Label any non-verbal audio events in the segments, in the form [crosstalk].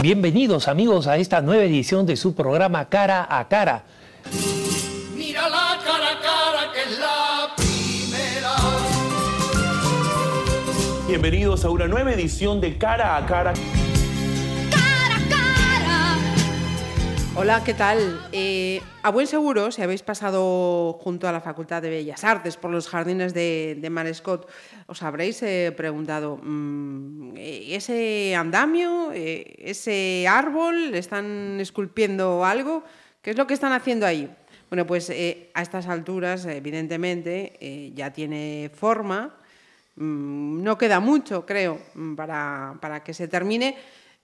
Bienvenidos amigos a esta nueva edición de su programa Cara a Cara. Mira la cara a cara que es la primera. Bienvenidos a una nueva edición de Cara a Cara. Hola, ¿qué tal? Eh, a buen seguro, si habéis pasado junto a la Facultad de Bellas Artes por los jardines de, de Marescot, os habréis eh, preguntado, mm, ¿ese andamio, eh, ese árbol, están esculpiendo algo? ¿Qué es lo que están haciendo ahí? Bueno, pues eh, a estas alturas, evidentemente, eh, ya tiene forma. Mm, no queda mucho, creo, mm, para, para que se termine.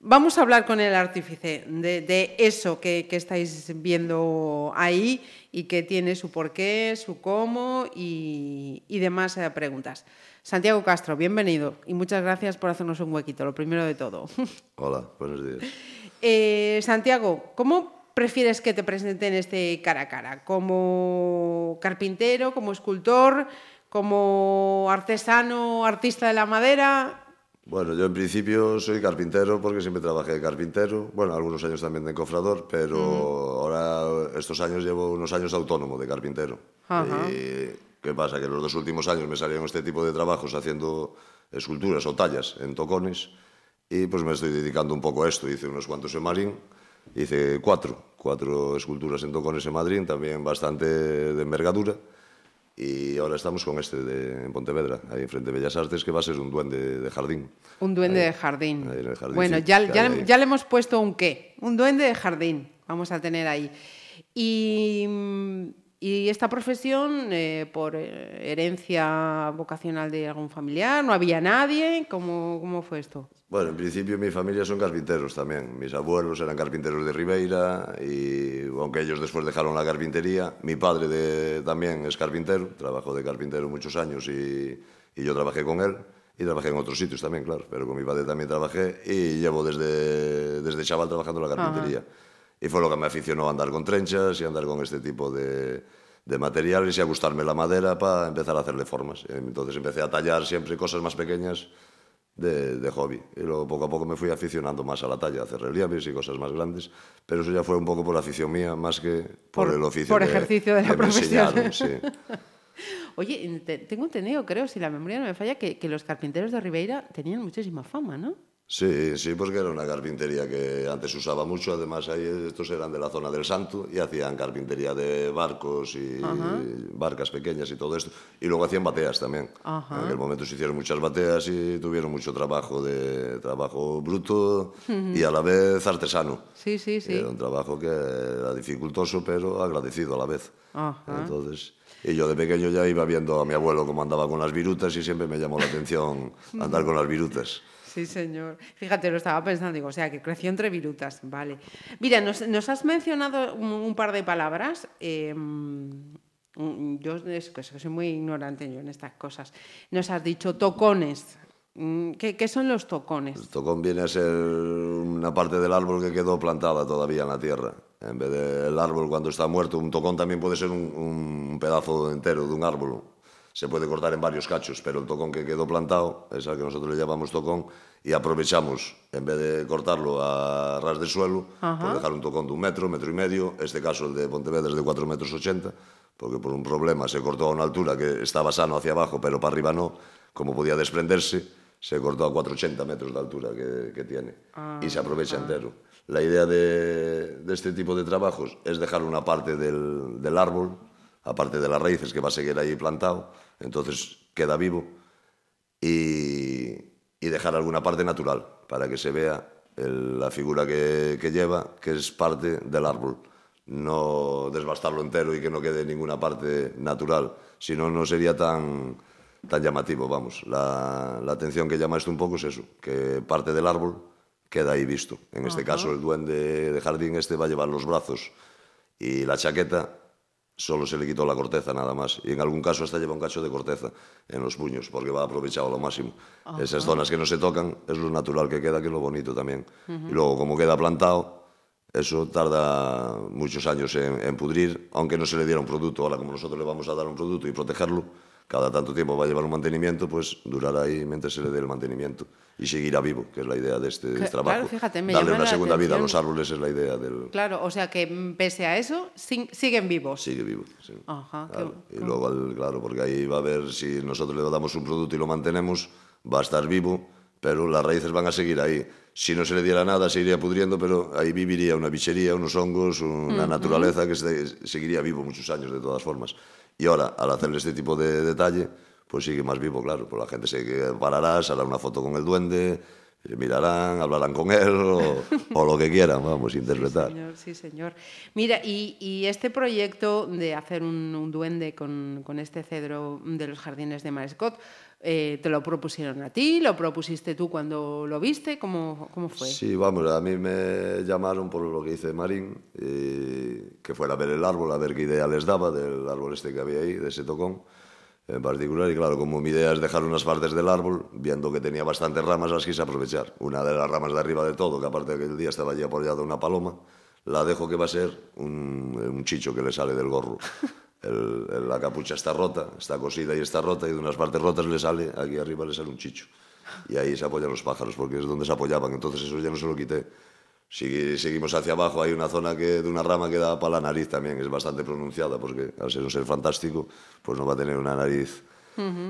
Vamos a hablar con el artífice de, de eso que, que, estáis viendo ahí y que tiene su porqué, su cómo y, y demás eh, preguntas. Santiago Castro, bienvenido y muchas gracias por hacernos un huequito, lo primero de todo. [laughs] Hola, buenos días. Eh, Santiago, ¿cómo prefieres que te presenten este cara a cara? ¿Como carpintero, como escultor, como artesano, artista de la madera? Bueno, yo en principio soy carpintero porque siempre trabajé de carpintero, bueno, algunos años también de encofrador, pero uh -huh. ahora estos años llevo unos años autónomo de carpintero. Uh -huh. y, ¿Qué pasa? Que los dos últimos años me salieron este tipo de trabajos haciendo esculturas o tallas en tocones y pues me estoy dedicando un poco a esto. Hice unos cuantos en Marín, hice cuatro, cuatro esculturas en tocones en Madrid, también bastante de envergadura. Y ahora estamos con este de, en Pontevedra, ahí enfrente de Bellas Artes, que va a ser un duende de jardín. Un duende ahí, de jardín. jardín. Bueno, ya, ya, ya, le hemos puesto un qué. Un duende de jardín. Vamos a tener ahí. Y, y esta profesión, eh, por herencia vocacional de algún familiar, no había nadie. ¿Cómo, cómo fue esto? Bueno, en principio mi familia son carpinteros también. Mis abuelos eran carpinteros de Ribeira y aunque ellos después dejaron la carpintería, mi padre de, también es carpintero, trabajó de carpintero muchos años y, y, yo trabajé con él y trabajé en otros sitios también, claro, pero con mi padre también trabajé y llevo desde, desde chaval trabajando en la carpintería. Ajá. Y fue lo que me aficionó a andar con trenchas y andar con este tipo de, de materiales y a gustarme la madera para empezar a hacerle formas. Entonces empecé a tallar siempre cosas más pequeñas de, de, hobby. Y luego poco a poco me fui aficionando más a la talla, a hacer relieves y cosas más grandes. Pero eso ya fue un poco por afición mía, más que por, por el oficio. Por ejercicio de la profesión. Sí. [laughs] Oye, te, tengo entendido, creo, si la memoria no me falla, que, que los carpinteros de Ribeira tenían muchísima fama, ¿no? Sí, sí, porque era una carpintería que antes usaba mucho. Además, ahí estos eran de la zona del Santo y hacían carpintería de barcos y Ajá. barcas pequeñas y todo esto. Y luego hacían bateas también. Ajá. En aquel momento se hicieron muchas bateas y tuvieron mucho trabajo de trabajo bruto uh -huh. y a la vez artesano. Sí, sí, sí. Era un trabajo que era dificultoso, pero agradecido a la vez. Ajá. Entonces. Y yo de pequeño ya iba viendo a mi abuelo cómo andaba con las virutas y siempre me llamó la atención andar con las virutas. Sí, señor. Fíjate, lo estaba pensando, digo, o sea, que creció entre virutas, vale. Mira, nos, has mencionado un, par de palabras. Eh, yo es que soy muy ignorante yo en estas cosas. Nos has dicho tocones. ¿Qué, ¿Qué, son los tocones? El tocón viene a ser una parte del árbol que quedó plantada todavía en la tierra. En vez del árbol cuando está muerto, un tocón también puede ser un, un pedazo entero de un árbol se puede cortar en varios cachos, pero el tocón que quedó plantado es al que nosotros le llamamos tocón y aprovechamos, en vez de cortarlo a ras de suelo, Ajá. pues dejar un tocón de un metro, metro y medio, este caso el de Pontevedra es de 4 metros 80, porque por un problema se cortó a una altura que estaba sano hacia abajo, pero para arriba no, como podía desprenderse, se cortó a 480 metros de altura que, que tiene ah, y se aprovecha ah. entero. La idea de, de, este tipo de trabajos es dejar una parte del, del árbol, aparte de las raíces que va a seguir ahí plantado, entonces queda vivo y, y dejar alguna parte natural para que se vea el, la figura que, que, lleva, que es parte del árbol. No desbastarlo entero y que no quede ninguna parte natural, si no, no sería tan, tan llamativo, vamos. La, la, atención que llama esto un poco es eso, que parte del árbol queda ahí visto. En este caso, el duende de jardín este va a llevar los brazos y la chaqueta solo se le quitó la corteza nada más. Y en algún caso hasta lleva un cacho de corteza en los puños, porque va aprovechado a lo máximo. Ajá. Esas zonas que no se tocan es lo natural que queda, que es lo bonito también. Uh -huh. Y luego, como queda plantado, eso tarda muchos años en, en, pudrir, aunque no se le diera un producto. Ahora, como nosotros le vamos a dar un producto y protegerlo, cada tanto tiempo va a llevar un mantenimiento, pues durará ahí mientras se le dé el mantenimiento y seguirá vivo, que es la idea de este Cla- trabajo. claro, fíjate, me Darle una segunda vida a los árboles es la idea del... Claro, o sea que mm, pese a eso, sin- siguen vivos. Sigue vivo. sí. Ajá, Claro. qué- Y luego, claro, porque ahí va a ver si nosotros le damos un producto y lo mantenemos, va a estar vivo, pero las raíces van a seguir ahí. Si no se le diera nada, se iría pudriendo, pero ahí viviría una bichería, unos hongos, una naturaleza que se- seguiría vivo muchos años de todas formas. Y ahora, al hacerle este tipo de detalle, pues sigue más vivo, claro. Pues la gente se parará, se hará una foto con el duende, mirarán, hablarán con él o, o lo que quieran, vamos, interpretar. Señor, sí, señor. Mira, y, y este proyecto de hacer un, un duende con, con este cedro de los jardines de Marescot, eh, ¿te lo propusieron a ti? ¿Lo propusiste tú cuando lo viste? ¿Cómo, cómo fue? Sí, vamos, a mí me llamaron por lo que hice Marín, y que fuera a ver el árbol, a ver qué idea les daba del árbol este que había ahí, de ese tocón en particular. Y claro, como mi idea es dejar unas partes del árbol, viendo que tenía bastantes ramas, las quise aprovechar. Una de las ramas de arriba de todo, que aparte de que el día estaba allí apoyado una paloma, la dejo que va a ser un, un chicho que le sale del gorro. [laughs] El- la capucha está rota, está cosida y está rota, y de unas partes rotas le sale, aquí arriba le sale un chicho. Y ahí se apoyan los pájaros, porque es donde se apoyaban. Entonces eso ya no se lo quité. Segui- seguimos hacia abajo, hay una zona que, de una rama que da para la nariz también, es bastante pronunciada, porque al ser un ser fantástico, pues no va a tener una nariz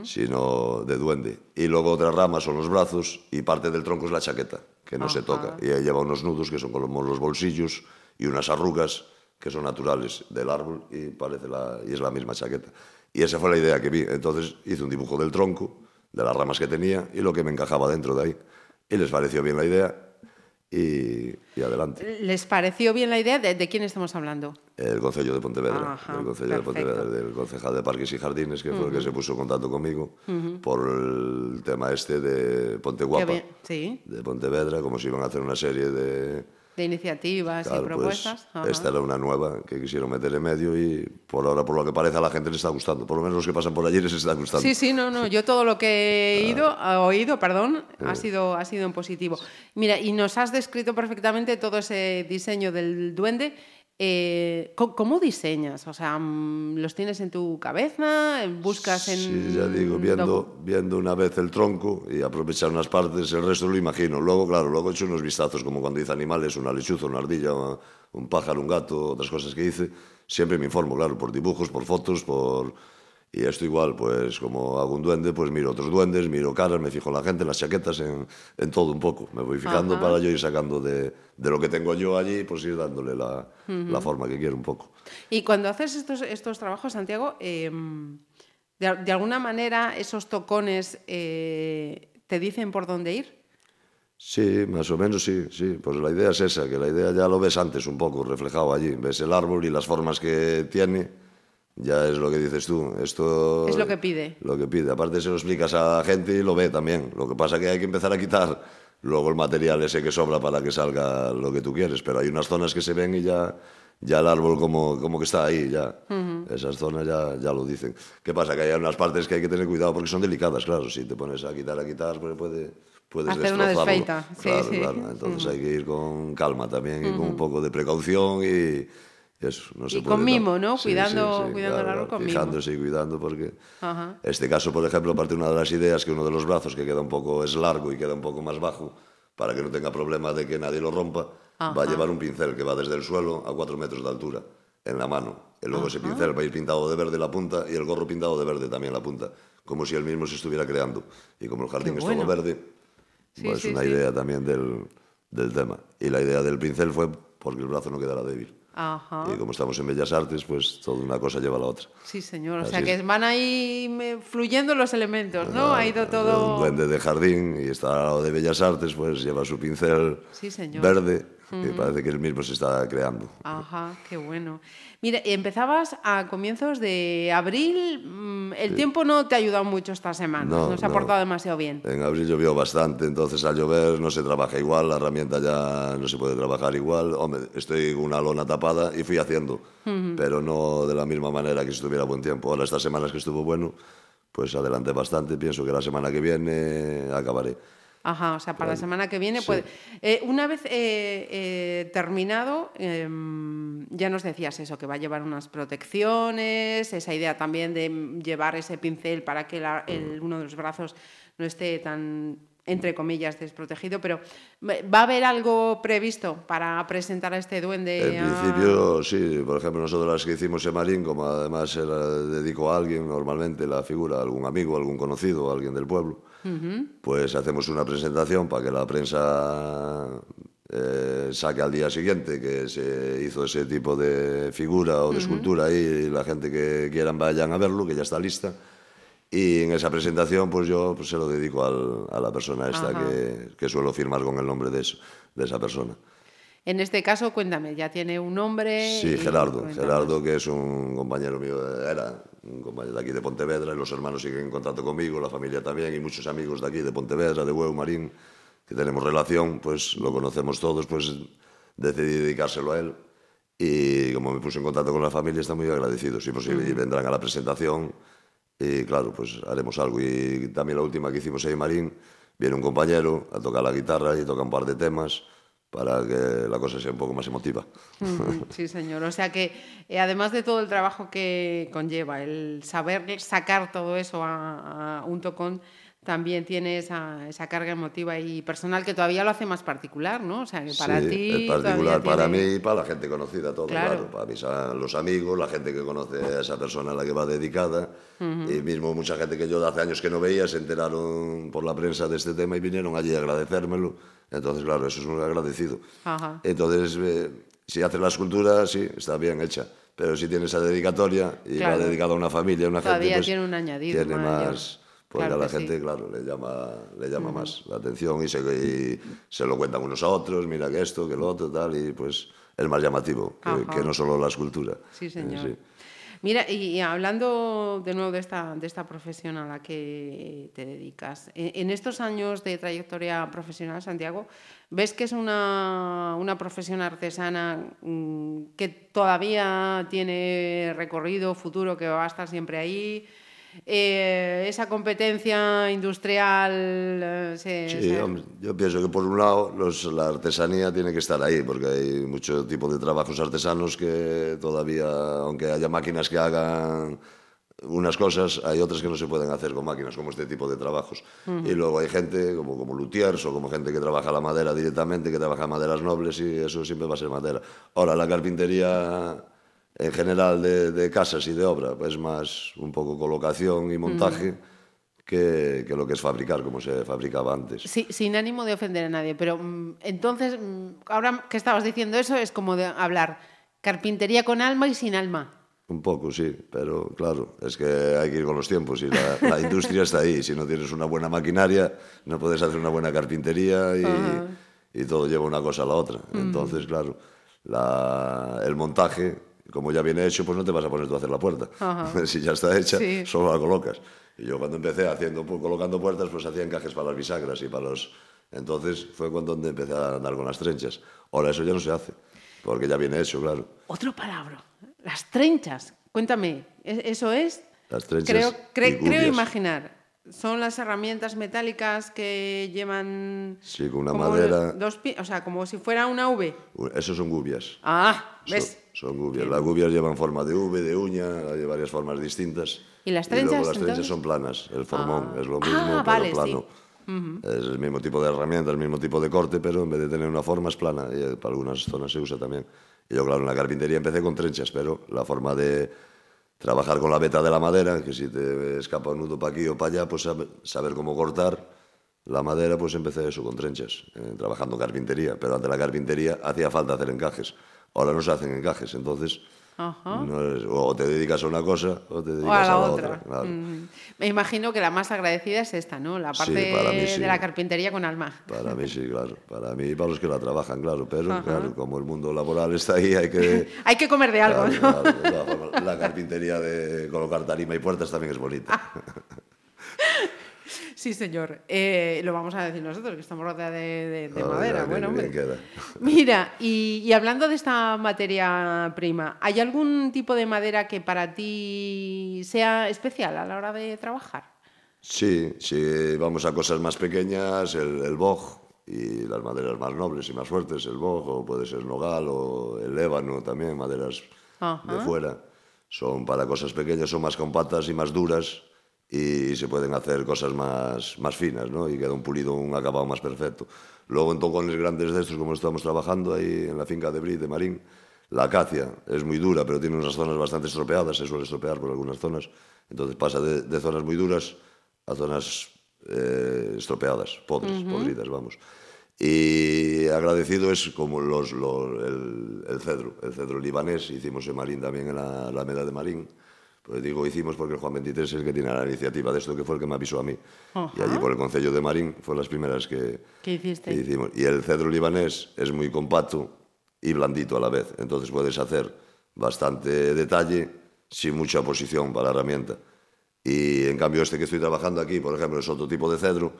sino de duende. Y luego otra rama son los brazos y parte del tronco es la chaqueta, que no se toca. Y ahí lleva unos nudos que son como los bolsillos y unas arrugas que son naturales del árbol y, parece la, y es la misma chaqueta. Y esa fue la idea que vi. Entonces hice un dibujo del tronco, de las ramas que tenía y lo que me encajaba dentro de ahí. Y les pareció bien la idea y, y adelante. ¿Les pareció bien la idea? ¿De, de quién estamos hablando? El Concello de Pontevedra, Ajá, el Concello de. Pontevedra, del concejal de Parques y Jardines, que fue el que se puso en contacto conmigo por el tema este de Ponte Guapa, Qué bien, Sí, de Pontevedra, como si iban a hacer una serie de... de iniciativas Claro, y pues, propuestas. Esta era una nueva que quisieron meter en medio y por ahora, por lo que parece, a la gente le está gustando. Por lo menos los que pasan por allí les está gustando. Sí, sí, no, no. Yo todo lo que he [laughs] ido, oído, perdón, ha sido, ha sido en positivo. Mira, y nos has descrito perfectamente todo ese diseño del duende. Eh, ¿cómo, diseñas? O sea, mm, ¿los tienes en tu cabeza? ¿Buscas en...? Sí, ya digo, viendo, viendo una vez el tronco y aprovechar unas partes, el resto lo imagino. Luego, claro, luego he hecho unos vistazos, como cuando hice animales, una lechuza, una ardilla, un pájaro, un gato, otras cosas que hice. Siempre me informo, claro, por dibujos, por fotos, por... Y esto igual, pues como hago un duende, pues miro otros duendes, miro caras, me fijo en la gente, en las chaquetas, en, en todo un poco. Me voy fijando Ajá. para yo ir sacando de, de lo que tengo yo allí, pues ir dándole la, la forma que quiero un poco. Y cuando haces estos, estos trabajos, Santiago, eh, de, de alguna manera esos tocones eh, te dicen por dónde ir. Sí, más o menos sí, sí. Pues la idea es esa, que la idea ya lo ves antes un poco reflejado allí. Ves el árbol y las formas que tiene, ya es lo que dices tú. Esto Es lo que pide. Lo que pide. Aparte se lo explicas a la gente y lo ve también. Lo que pasa que hay que empezar a quitar luego el material ese que sobra para que salga lo que tú quieres. Pero hay unas zonas que se ven y ya, ya el árbol como, como que está ahí, ya. Esas zonas ya, ya lo dicen. ¿Qué pasa? Que hay unas partes que hay que tener cuidado porque son delicadas, claro. Si te pones a quitar, a quitar, pues puede... Puedes Hacer una desfeita, sí, Claro, sí. claro. Entonces hay que ir con calma también y con un poco de precaución y eso. No Y con mimo, ¿no? Cuidando- cuidando el árbol con mimo. Y cuidando porque Ajá. este caso, por ejemplo, aparte una de las ideas que uno de los brazos que queda un poco es largo y queda un poco más bajo para que no tenga problema de que nadie lo rompa, va a llevar un pincel que va desde el suelo a cuatro metros de altura en la mano. Y luego ese pincel va a ir pintado de verde la punta y el gorro pintado de verde también la punta, como si él mismo se estuviera creando. Y como el jardín Qué es bueno. todo verde, Sí, pues sí, una sí. idea también del, del tema. Y la idea del pincel fue porque el brazo no quedara débil. Ajá. Y como estamos en Bellas Artes, pues toda una cosa lleva a la otra. Sí, señor. O Así sea, es. que van ahí fluyendo los elementos, ¿no? Ah, ha ido Un todo... duende de jardín y está al lado de Bellas Artes, pues lleva su pincel Sí, señor. verde y parece que él mismo se está creando. Ajá, qué bueno. Mira, empezabas a comienzos de abril. mm, El tiempo no te ha ayudado mucho esta semana. No, No, se ha no. portado demasiado bien. En abril llovió bastante, entonces al llover no se trabaja igual, la herramienta ya no se puede trabajar igual. Hombre, estoy con una lona tapada y fui haciendo, pero no de la misma manera que si estuviera buen tiempo. Ahora estas semanas que estuvo bueno, pues adelanté bastante, pienso que la semana que viene acabaré. Ajá, o sea, para la semana que viene Sí. puede. Eh, una vez eh, eh, terminado, eh, ya nos decías eso, que va a llevar unas protecciones, esa idea también de llevar ese pincel para que la- el- uno de los brazos no esté tan, entre comillas, desprotegido, pero ¿va a haber algo previsto para presentar a este duende? En a- principio, sí. Por ejemplo, nosotros las que hicimos en Marín, como además era, dedico a alguien, normalmente la figura, algún amigo, algún conocido, alguien del pueblo, pues hacemos una presentación para que la prensa eh, saque al día siguiente que se hizo ese tipo de figura o de escultura ahí y la gente que quieran vayan a verlo, que ya está lista. Y en esa presentación, pues yo pues, se lo dedico al- a la persona esta que, que suelo firmar con el nombre de, eso- de esa persona. En este caso, cuéntame, ya tiene un nombre. Sí, Gerardo. Gerardo, que es un compañero mío, era un compañero de aquí de Pontevedra, y los hermanos siguen en contacto conmigo, la familia también, y muchos amigos de aquí, de Pontevedra, de Hueu, Marín, que tenemos relación, pues lo conocemos todos, pues decidí dedicárselo a él. Y como me puse en contacto con la familia, está muy agradecido. Si posible, y vendrán a la presentación. E claro, pues haremos algo. E tamén a última que hicimos aí Marín, viene un compañero a tocar la guitarra e toca un par de temas para que la cosa sea un poco más emotiva. Sí, señor. O sea que, eh, además de todo el trabajo que conlleva, el saber sacar todo eso a, a un tocón, también tiene esa, esa carga emotiva y personal que todavía lo hace más particular, ¿no? O sea, que para sí, ti. es particular para tiene- mí y para la gente conocida, todo, Claro. claro. Para mis, los amigos, la gente que conoce a esa persona a la que va dedicada. Y mismo mucha gente que yo hace años que no veía se enteraron por la prensa de este tema y vinieron allí a agradecérmelo. Entonces, claro, eso es muy agradecido. Ajá. Entonces, eh, si haces la escultura, sí, está bien hecha. Pero si tienes esa dedicatoria y Claro. va dedicada a una familia, a una Todavía gente, pues, tiene un añadido tiene más... Pues Claro a la sí. gente, claro, le llama, le llama más la atención y se, y se lo cuentan unos a otros, mira que esto, que lo otro, tal, y pues es más llamativo que, no solo la escultura. Sí, Eh, señor. sí. Mira, y, hablando de nuevo de esta, de esta profesión a la que te dedicas, en, en estos años de trayectoria profesional, Santiago, ¿ves que es una, una profesión artesana mm, que todavía tiene recorrido futuro, que va a estar siempre ahí? Eh, esa competencia industrial eh, se, Sí, se- hombre, yo pienso que por un lado los- la artesanía tiene que estar ahí, porque hay mucho tipo de trabajos artesanos que todavía, aunque haya máquinas que hagan unas cosas, hay otras que no se pueden hacer con máquinas, como este tipo de trabajos. Y luego hay gente como, como luthiers o como gente que trabaja la madera directamente, que trabaja maderas nobles y eso siempre va a ser madera. Ahora, la carpintería en general de, de casas y de obra, pues más un poco colocación y montaje que, que lo que es fabricar, como se fabricaba antes. Sí, sin ánimo de ofender a nadie, pero mm, entonces, mm, ahora que estabas diciendo eso, es como de hablar carpintería con alma y sin alma. Un poco, sí, pero claro, es que hay que ir con los tiempos y la, la industria está ahí. Si no tienes una buena maquinaria, no puedes hacer una buena carpintería y, y todo lleva una cosa a la otra. Entonces, claro, la- el montaje, como ya viene hecho, pues no te vas a poner tú a hacer la puerta. [laughs] si ya está hecha, Sí. solo la colocas. Y yo cuando empecé haciendo, pues, colocando puertas, pues hacía encajes para las bisagras y para los... Entonces fue cuando empecé a andar con las trenchas. Ahora eso ya no se hace, porque ya viene hecho, claro. Otro palabra, las trenchas. Cuéntame, ¿e- ¿eso es? Las trenchas Creo, cre- creo imaginar. Son las herramientas metálicas que llevan. Sí, con una madera. Dos o sea, como si fuera una V. Esos son gubias. Ah, ¿ves? Son gubias. Las gubias llevan forma de V, de uña, hay varias formas distintas. ¿Y las luego trenchas, las trenchas entonces? son planas, el formón es lo mismo, Ah, pero vale, plano. Es el mismo tipo de herramienta, el mismo tipo de corte, pero en vez de tener una forma es plana y eh, para algunas zonas se usa también. Y yo, claro, en la carpintería empecé con trenchas, pero la forma de trabajar con la veta de la madera, que si te escapa un nudo para aquí o para allá, pues saber, cómo cortar la madera, pues empecé eso con trenchas, eh, trabajando carpintería. Pero antes de la carpintería hacía falta hacer encajes. Ahora no se hacen encajes, entonces Ajá. no es- o te dedicas a una cosa o te O dedicas a la, la otra. claro. Mm. Me imagino que la más agradecida es esta, ¿no? La parte sí. de la carpintería con alma. Para mí sí, claro. Para mí y para los que la trabajan, claro. Pero claro, como el mundo laboral está ahí, hay que... [laughs] Hay que comer de algo, Claro, ¿no? claro, la carpintería de colocar tarima y puertas también es bonita. [laughs] Sí, señor. Eh, lo vamos a decir nosotros, que estamos rodeados de, de- de madera. ya, bueno, bien- bien. Mira, y, y hablando de esta materia prima, ¿hay algún tipo de madera que para ti sea especial a la hora de trabajar? Sí, si vamos a cosas más pequeñas, el, el boj y las maderas más nobles y más fuertes, el boj, o puede ser nogal o el ébano también, maderas de fuera. Son para cosas pequeñas, son más compactas y más duras y se pueden hacer cosas más, más finas, ¿no? Y queda un pulido, un acabado más perfecto. Luego en tocones grandes de estos, como estamos trabajando ahí en la finca de Brie, de Marín, la acacia es muy dura, pero tiene unas zonas bastante estropeadas, se suele estropear por algunas zonas. Entonces pasa de, de zonas muy duras a zonas eh, estropeadas, podres, podridas, vamos. Y agradecido es como los, los- el, el cedro, el cedro libanés, hicimos en Marín también en la Alameda de Marín. Pues digo hicimos porque Juan 23 es el que tiene la iniciativa de esto, que fue el que me avisó a mí. Y allí por el Concello de Marín fue las primeras que, ¿Qué hiciste? que hicimos. Y el cedro libanés es muy compacto y blandito a la vez. Entonces puedes hacer bastante detalle sin mucha posición para la herramienta. Y en cambio este que estoy trabajando aquí, por ejemplo, es otro tipo de cedro,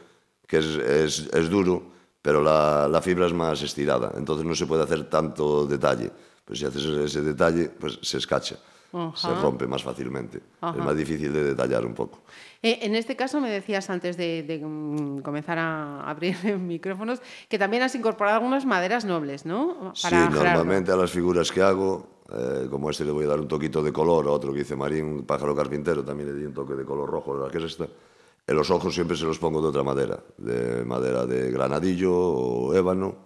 que es, es, es duro, pero la, la fibra es más estirada. Entonces no se puede hacer tanto detalle. Pues si haces ese detalle, pues se escacha. Se rompe más fácilmente. Es más difícil de detallar un poco. Eh, en este caso me decías antes de, de, mm, comenzar a [laughs] abrir micrófonos que también has incorporado algunas maderas nobles, ¿no? Sí, Gerardo. normalmente a las figuras que hago, eh, como este le voy a dar un toquito de color, a otro que hice Marín, un pájaro carpintero, también le di un toque de color rojo, la que es esta. En los ojos siempre se los pongo de otra madera, de madera de granadillo o ébano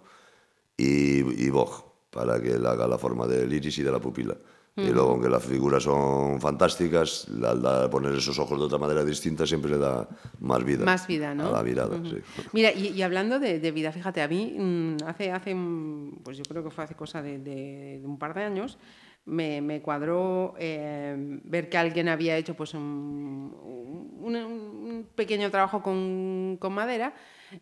y, y boj, para que le haga la forma del iris y de la pupila. Y luego, aunque las figuras son fantásticas, al poner esos ojos de otra manera distinta siempre le da más vida. Más vida, ¿no? A la mirada, sí. Mira, y, y hablando de, de vida, fíjate, a mí mm, hace, hace, mm, pues yo creo que fue hace cosa de, de- de un par de años, me, me cuadró eh, ver que alguien había hecho pues un, un- un pequeño trabajo con, con madera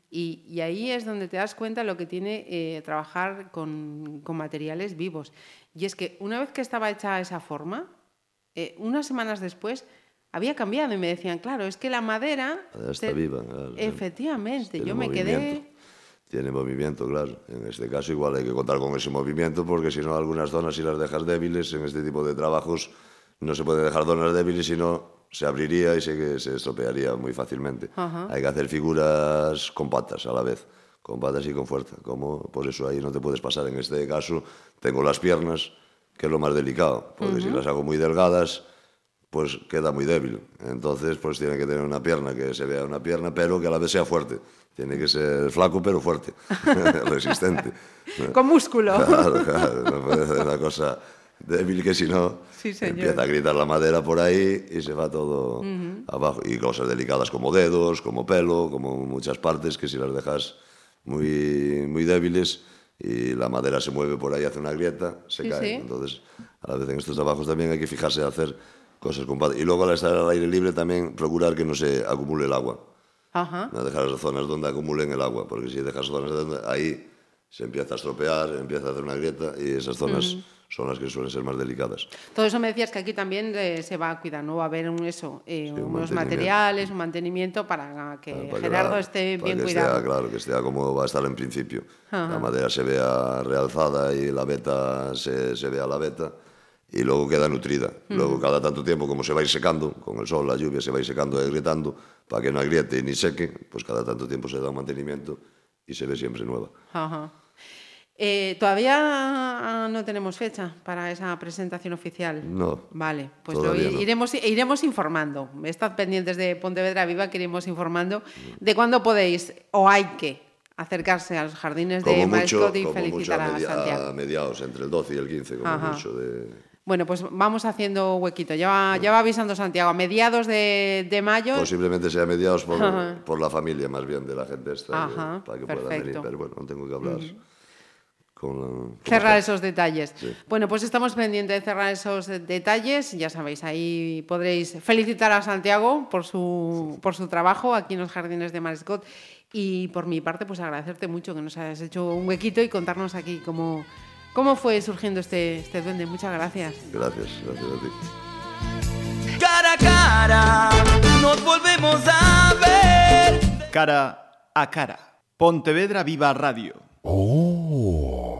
y, y ahí es donde te das cuenta lo que tiene eh, trabajar con, con materiales vivos. Y es que una vez que estaba hecha esa forma, eh, unas semanas después había cambiado y me decían, claro, es que la madera... Está te- viva, claro. Efectivamente, yo me quedé... Tiene movimiento, claro. En este caso igual hay que contar con ese movimiento porque si no algunas zonas si las dejas débiles en este tipo de trabajos no se puede dejar zonas débiles si no se abriría y se, se estropearía muy fácilmente. Hay que hacer figuras compactas a la vez, compactas y con fuerza. Como por eso ahí no te puedes pasar. En este caso tengo las piernas, que es lo más delicado, porque si las hago muy delgadas pues queda muy débil. Entonces, pues tiene que tener una pierna que se vea una pierna, pero que a la vez sea fuerte. Tiene que ser flaco, pero fuerte, [laughs] resistente. Con músculo. Claro, claro, no puede ser una cosa débil que si no Sí, empieza a gritar la madera por ahí y se va todo abajo. Y cosas delicadas como dedos, como pelo, como muchas partes que si las dejas muy, muy débiles y la madera se mueve por ahí, hace una grieta, se sí, cae. Sí. Entonces, a la vez en estos trabajos también hay que fijarse en hacer cosas con Y luego al estar al aire libre también procurar que no se acumule el agua. Ajá. No dejar las zonas donde acumulen el agua, porque si dejas zonas donde, ahí se empieza a estropear, empieza a hacer una grieta y esas zonas... Uh -huh son las que suelen ser más delicadas. Todo eso me decías que aquí también eh, se va a cuidar, ¿no? Va a haber un eso, eh, sí, un unos materiales, un mantenimiento para que claro, para Gerardo que, esté para bien que cuidado. Esté, claro, que esté como va a estar en principio. Ajá. La madera se vea realzada y la veta se, se vea la veta y luego queda nutrida. Logo, Luego cada tanto tiempo, como se va a ir secando, con el sol, la lluvia, se va a ir secando y agrietando, para que no agriete ni seque, pues cada tanto tiempo se da un mantenimiento y se ve siempre nueva. Ajá. Eh, Todavía no tenemos fecha para esa presentación oficial. No, Vale, pues lo no. iremos, iremos informando. Estad pendientes de Pontevedra Viva que iremos informando de cuándo podéis o hay que acercarse a los jardines de Como Mariscot y como mucho felicitar a, a, media- Santiago. a mediados, entre el 12 y el 15, como Ajá. mucho de... Bueno, pues vamos haciendo huequito. Ya va, ya va avisando Santiago. A mediados de, de mayo. Posiblemente sea mediados por, por la familia, más bien, de la gente esta, que- Ajá, para que puedan perfecto. venir. Pero bueno, no tengo que hablar con la... con la cerrar esos detalles. Bueno, pues estamos pendientes de cerrar esos eh, detalles. Ya sabéis, ahí podréis felicitar a Santiago por su, por su trabajo aquí en los jardines de Mariscot. Y por mi parte, pues agradecerte mucho que nos hayas hecho un huequito y contarnos aquí cómo, cómo fue surgiendo este, este duende. Muchas gracias. Gracias, gracias a ti. Cara a cara, nos volvemos a ver. Cara a cara. Pontevedra Viva Radio. 哦。